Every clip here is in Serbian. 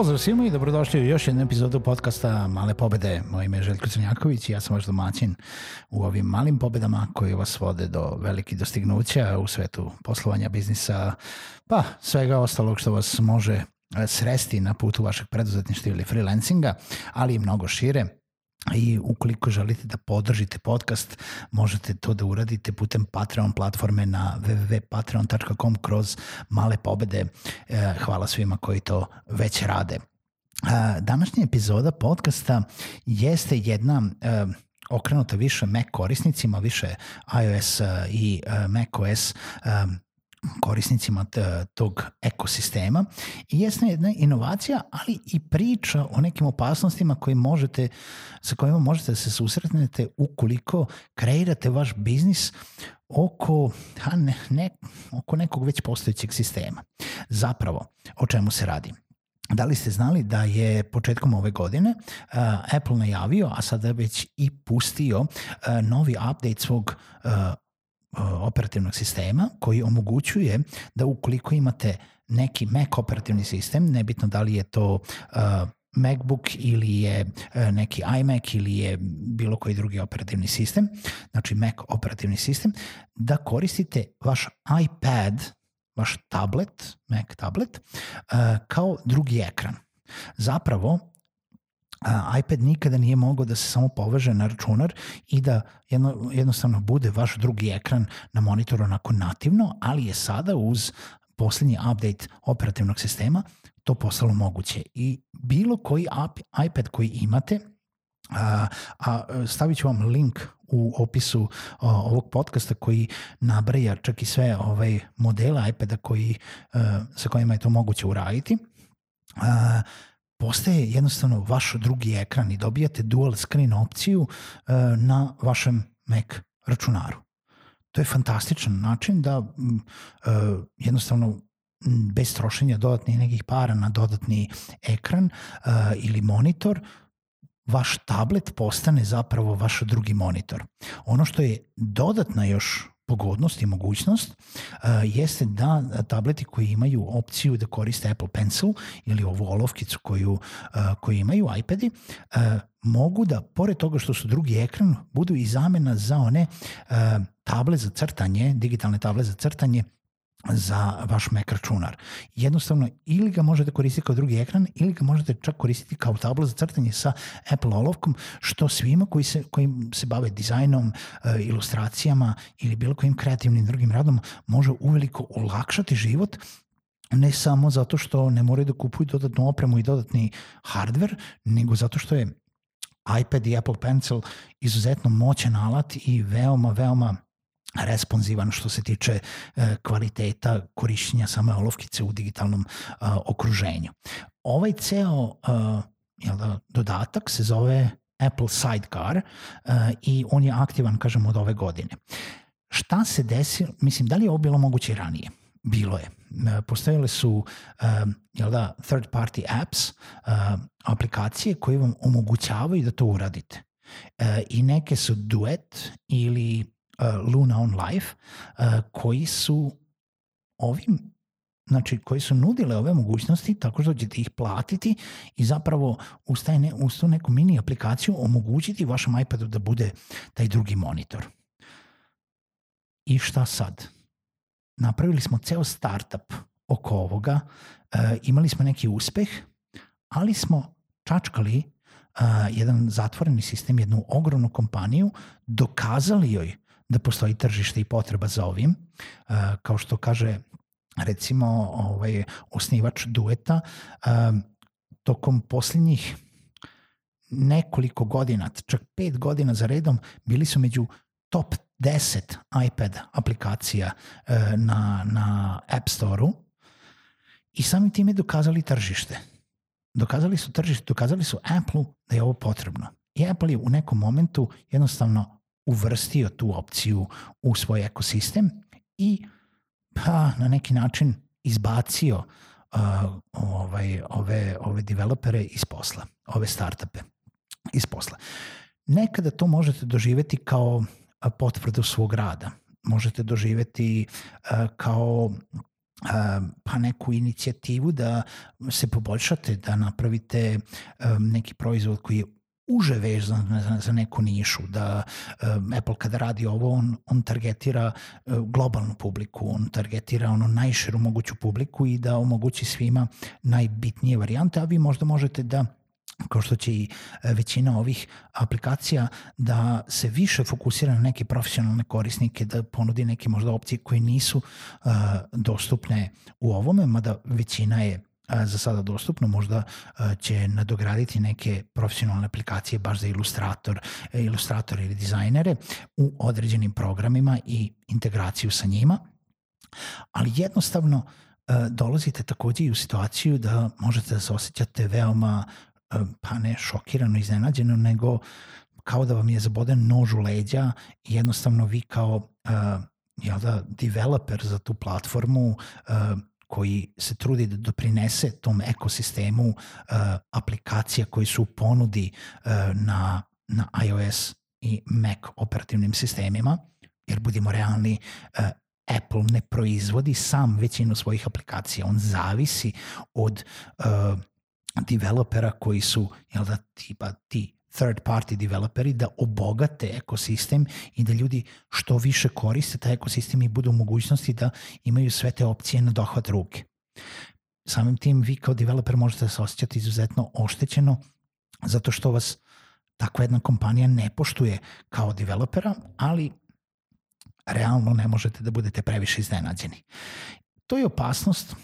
Pozdrav svima i dobrodošli u još jednu epizodu podcasta Male pobede. Moje ime je Željko Crnjaković i ja sam vaš domaćin u ovim malim pobedama koji vas vode do velikih dostignuća u svetu poslovanja, biznisa, pa svega ostalog što vas može sresti na putu vašeg preduzetništva ili freelancinga, ali i mnogo šire i ukoliko želite da podržite podcast, možete to da uradite putem Patreon platforme na www.patreon.com kroz male pobede. E, hvala svima koji to već rade. E, današnja epizoda podcasta jeste jedna e, okrenuta više Mac korisnicima, više iOS i macOS korisnicima tog ekosistema i jesna jedna inovacija, ali i priča o nekim opasnostima koji možete, sa kojima možete da se susretnete ukoliko kreirate vaš biznis oko, ha, ne, ne, oko nekog već postojećeg sistema. Zapravo, o čemu se radi? Da li ste znali da je početkom ove godine uh, Apple najavio, a sada već i pustio uh, novi update svog uh, operativnog sistema koji omogućuje da ukoliko imate neki Mac operativni sistem, nebitno da li je to uh, MacBook ili je uh, neki iMac ili je bilo koji drugi operativni sistem, znači Mac operativni sistem, da koristite vaš iPad, vaš tablet, Mac tablet, uh, kao drugi ekran. Zapravo, iPad nikada nije mogao da se samo poveže na računar i da jedno, jednostavno bude vaš drugi ekran na monitoru onako nativno, ali je sada uz poslednji update operativnog sistema to postalo moguće. I bilo koji iPad koji imate, a, a stavit ću vam link u opisu o, ovog podcasta koji nabraja čak i sve ovaj modele iPada koji, a, sa kojima je to moguće uraditi. A, postaje jednostavno vaš drugi ekran i dobijate dual screen opciju uh, na vašem Mac računaru. To je fantastičan način da uh, jednostavno bez trošenja dodatnih nekih para na dodatni ekran uh, ili monitor, vaš tablet postane zapravo vaš drugi monitor. Ono što je dodatna još pogodnost i mogućnost uh, jeste da tableti koji imaju opciju da koriste Apple Pencil ili ovu olovkicu koju, uh, koju imaju iPadi, uh, mogu da, pored toga što su drugi ekran, budu i zamena za one uh, table za crtanje, digitalne table za crtanje za vaš Mac računar. Jednostavno, ili ga možete koristiti kao drugi ekran, ili ga možete čak koristiti kao tablo za crtanje sa Apple olovkom, što svima koji se, koji se bave dizajnom, e, ilustracijama ili bilo kojim kreativnim drugim radom može uveliko olakšati život ne samo zato što ne moraju da kupuju dodatnu opremu i dodatni hardware, nego zato što je iPad i Apple Pencil izuzetno moćan alat i veoma, veoma responsivan što se tiče e, kvaliteta korišćenja same olovkice u digitalnom e, okruženju. Ovaj ceo e, jel da, dodatak se zove Apple Sidecar i on je aktivan, kažem, od ove godine. Šta se desi, mislim, da li je ovo bilo moguće i ranije? Bilo je. E, postojale su jel da, third party apps, aplikacije koje vam omogućavaju da to uradite. I neke su Duet ili Luna on Life, uh, koji su ovim znači koji su nudile ove mogućnosti tako što ćete ih platiti i zapravo uz, taj ne, uz tu neku mini aplikaciju omogućiti vašem iPadu da bude taj drugi monitor. I šta sad? Napravili smo ceo startup oko ovoga, e, imali smo neki uspeh, ali smo čačkali uh, jedan zatvoreni sistem, jednu ogromnu kompaniju, dokazali joj da postoji tržište i potreba za ovim. Kao što kaže recimo ovaj, osnivač dueta, um, tokom posljednjih nekoliko godina, čak pet godina za redom, bili su među top 10 iPad aplikacija uh, na, na App Store-u i samim time dokazali tržište. Dokazali su tržište, dokazali su Apple da je ovo potrebno. I Apple je u nekom momentu jednostavno uvrstio tu opciju u svoj ekosistem i pa na neki način izbacio uh, ovaj, ove, ove developere iz posla, ove startupe iz posla. Nekada to možete doživeti kao potvrdu svog rada. Možete doživeti uh, kao pa neku inicijativu da se poboljšate, da napravite neki proizvod koji je uže vezan za, za neku nišu, da um, Apple kada radi ovo, on, on targetira uh, globalnu publiku, on targetira ono najširu moguću publiku i da omogući svima najbitnije varijante, a vi možda možete da kao što će i e, većina ovih aplikacija da se više fokusira na neke profesionalne korisnike, da ponudi neke možda opcije koje nisu uh, dostupne u ovome, mada većina je za sada dostupno, možda će nadograditi neke profesionalne aplikacije baš za ilustrator, e, ilustrator ili dizajnere u određenim programima i integraciju sa njima. Ali jednostavno dolazite takođe i u situaciju da možete da se osjećate veoma, pa ne šokirano, iznenađeno, nego kao da vam je zaboden nož u leđa i jednostavno vi kao uh, jel da, developer za tu platformu uh, koji se trudi da doprinese tom ekosistemu uh, aplikacija koji su u ponudi uh, na, na iOS i Mac operativnim sistemima, jer budimo realni, uh, Apple ne proizvodi sam većinu svojih aplikacija, on zavisi od uh, developera koji su, jel da, tipa ti third party developeri da obogate ekosistem i da ljudi što više koriste taj ekosistem i budu u mogućnosti da imaju sve te opcije na dohvat ruke. Samim tim vi kao developer možete da se osjećati izuzetno oštećeno zato što vas takva jedna kompanija ne poštuje kao developera, ali realno ne možete da budete previše iznenađeni. To je opasnost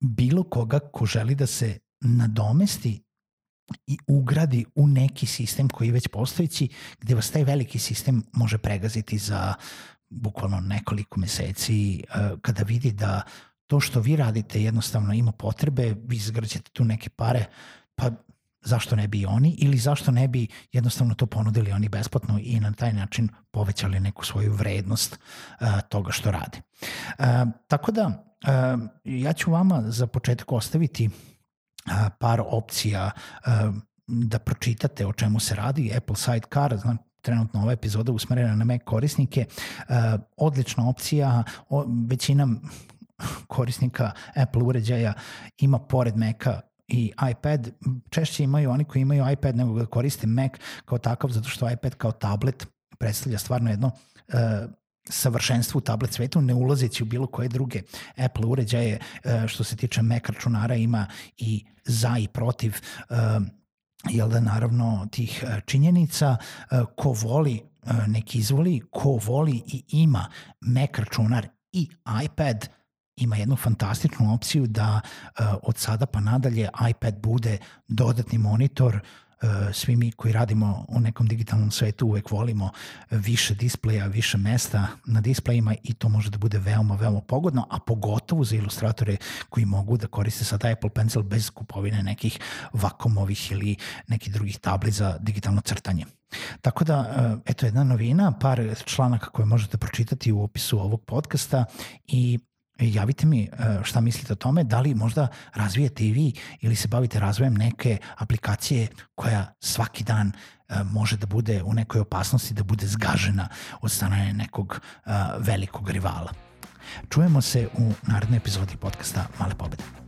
bilo koga ko želi da se nadomesti i ugradi u neki sistem koji je već postojići, gde vas taj veliki sistem može pregaziti za bukvalno nekoliko meseci, e, kada vidi da to što vi radite jednostavno ima potrebe, vi zgrćete tu neke pare, pa zašto ne bi oni ili zašto ne bi jednostavno to ponudili oni besplatno i na taj način povećali neku svoju vrednost uh, toga što rade. Uh, tako da uh, ja ću vama za početak ostaviti par opcija da pročitate o čemu se radi. Apple Sidecar, znam, trenutno ova epizoda usmerena na Mac korisnike, odlična opcija, većina korisnika Apple uređaja ima pored Maca i iPad, češće imaju oni koji imaju iPad nego ga koriste Mac kao takav, zato što iPad kao tablet predstavlja stvarno jedno savršenstvu tablet svetu, ne ulazeći u bilo koje druge Apple uređaje, e, što se tiče Mac računara, ima i za i protiv e, jel da naravno tih e, činjenica, ko voli neki izvoli, ko voli i ima Mac računar i iPad, ima jednu fantastičnu opciju da od sada pa nadalje iPad bude dodatni monitor E, svi mi koji radimo u nekom digitalnom svetu uvek volimo više displeja, više mesta na displejima i to može da bude veoma, veoma pogodno, a pogotovo za ilustratore koji mogu da koriste sada Apple Pencil bez kupovine nekih vakumovih ili nekih drugih tabli za digitalno crtanje. Tako da, e, eto jedna novina, par članaka koje možete pročitati u opisu ovog podcasta i javite mi e, šta mislite o tome, da li možda razvijete i vi ili se bavite razvojem neke aplikacije koja svaki dan e, može da bude u nekoj opasnosti da bude zgažena od strane nekog velikog rivala. Čujemo se u narednoj epizodi podcasta Male pobede.